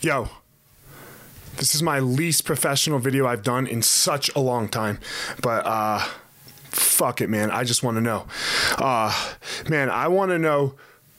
Yo, this is my least professional video I've done in such a long time. But uh fuck it, man. I just want to know. Uh man, I want to know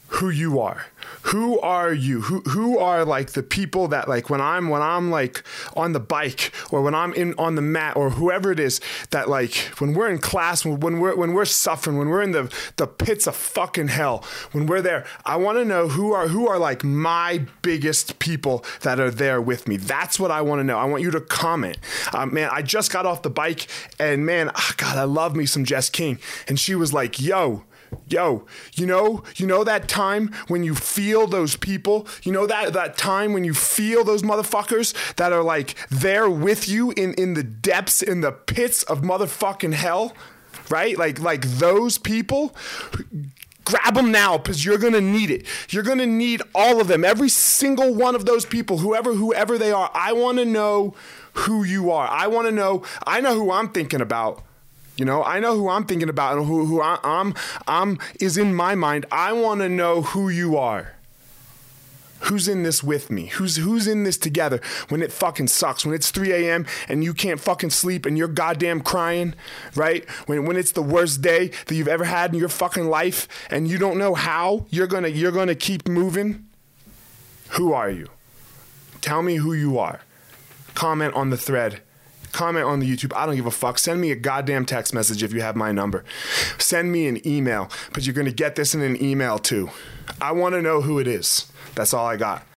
who you are. Who are you? Who who are like the people that like when I'm when I'm like on the bike or when I'm in on the mat or whoever it is that like when we're in class when we're when we're suffering when we're in the the pits of fucking hell when we're there I want to know who are who are like my biggest people that are there with me. That's what I want to know. I want you to comment. Uh, man, I just got off the bike and man, oh God, I love me some Jess King and she was like, "Yo, Yo, you know, you know that time when you feel those people, you know that that time when you feel those motherfuckers that are like there with you in in the depths in the pits of motherfucking hell, right? Like like those people? Grab them now because you're gonna need it. You're gonna need all of them. Every single one of those people whoever whoever they are i want to know who you are. I want to know i know who i'm thinking about you know, I know who I'm thinking about and who, who I, I'm, I'm is in my mind. I want to know who you are. Who's in this with me? Who's who's in this together when it fucking sucks? When it's 3 a.m. and you can't fucking sleep and you're goddamn crying, right? When when it's the worst day that you've ever had in your fucking life and you don't know how you're gonna you're gonna keep moving. Who are you? Tell me who you are. Comment on the thread comment on the YouTube. I don't give a fuck. Send me a goddamn text message if you have my number. Send me an email, but you're going to get this in an email too. I want to know who it is. That's all I got.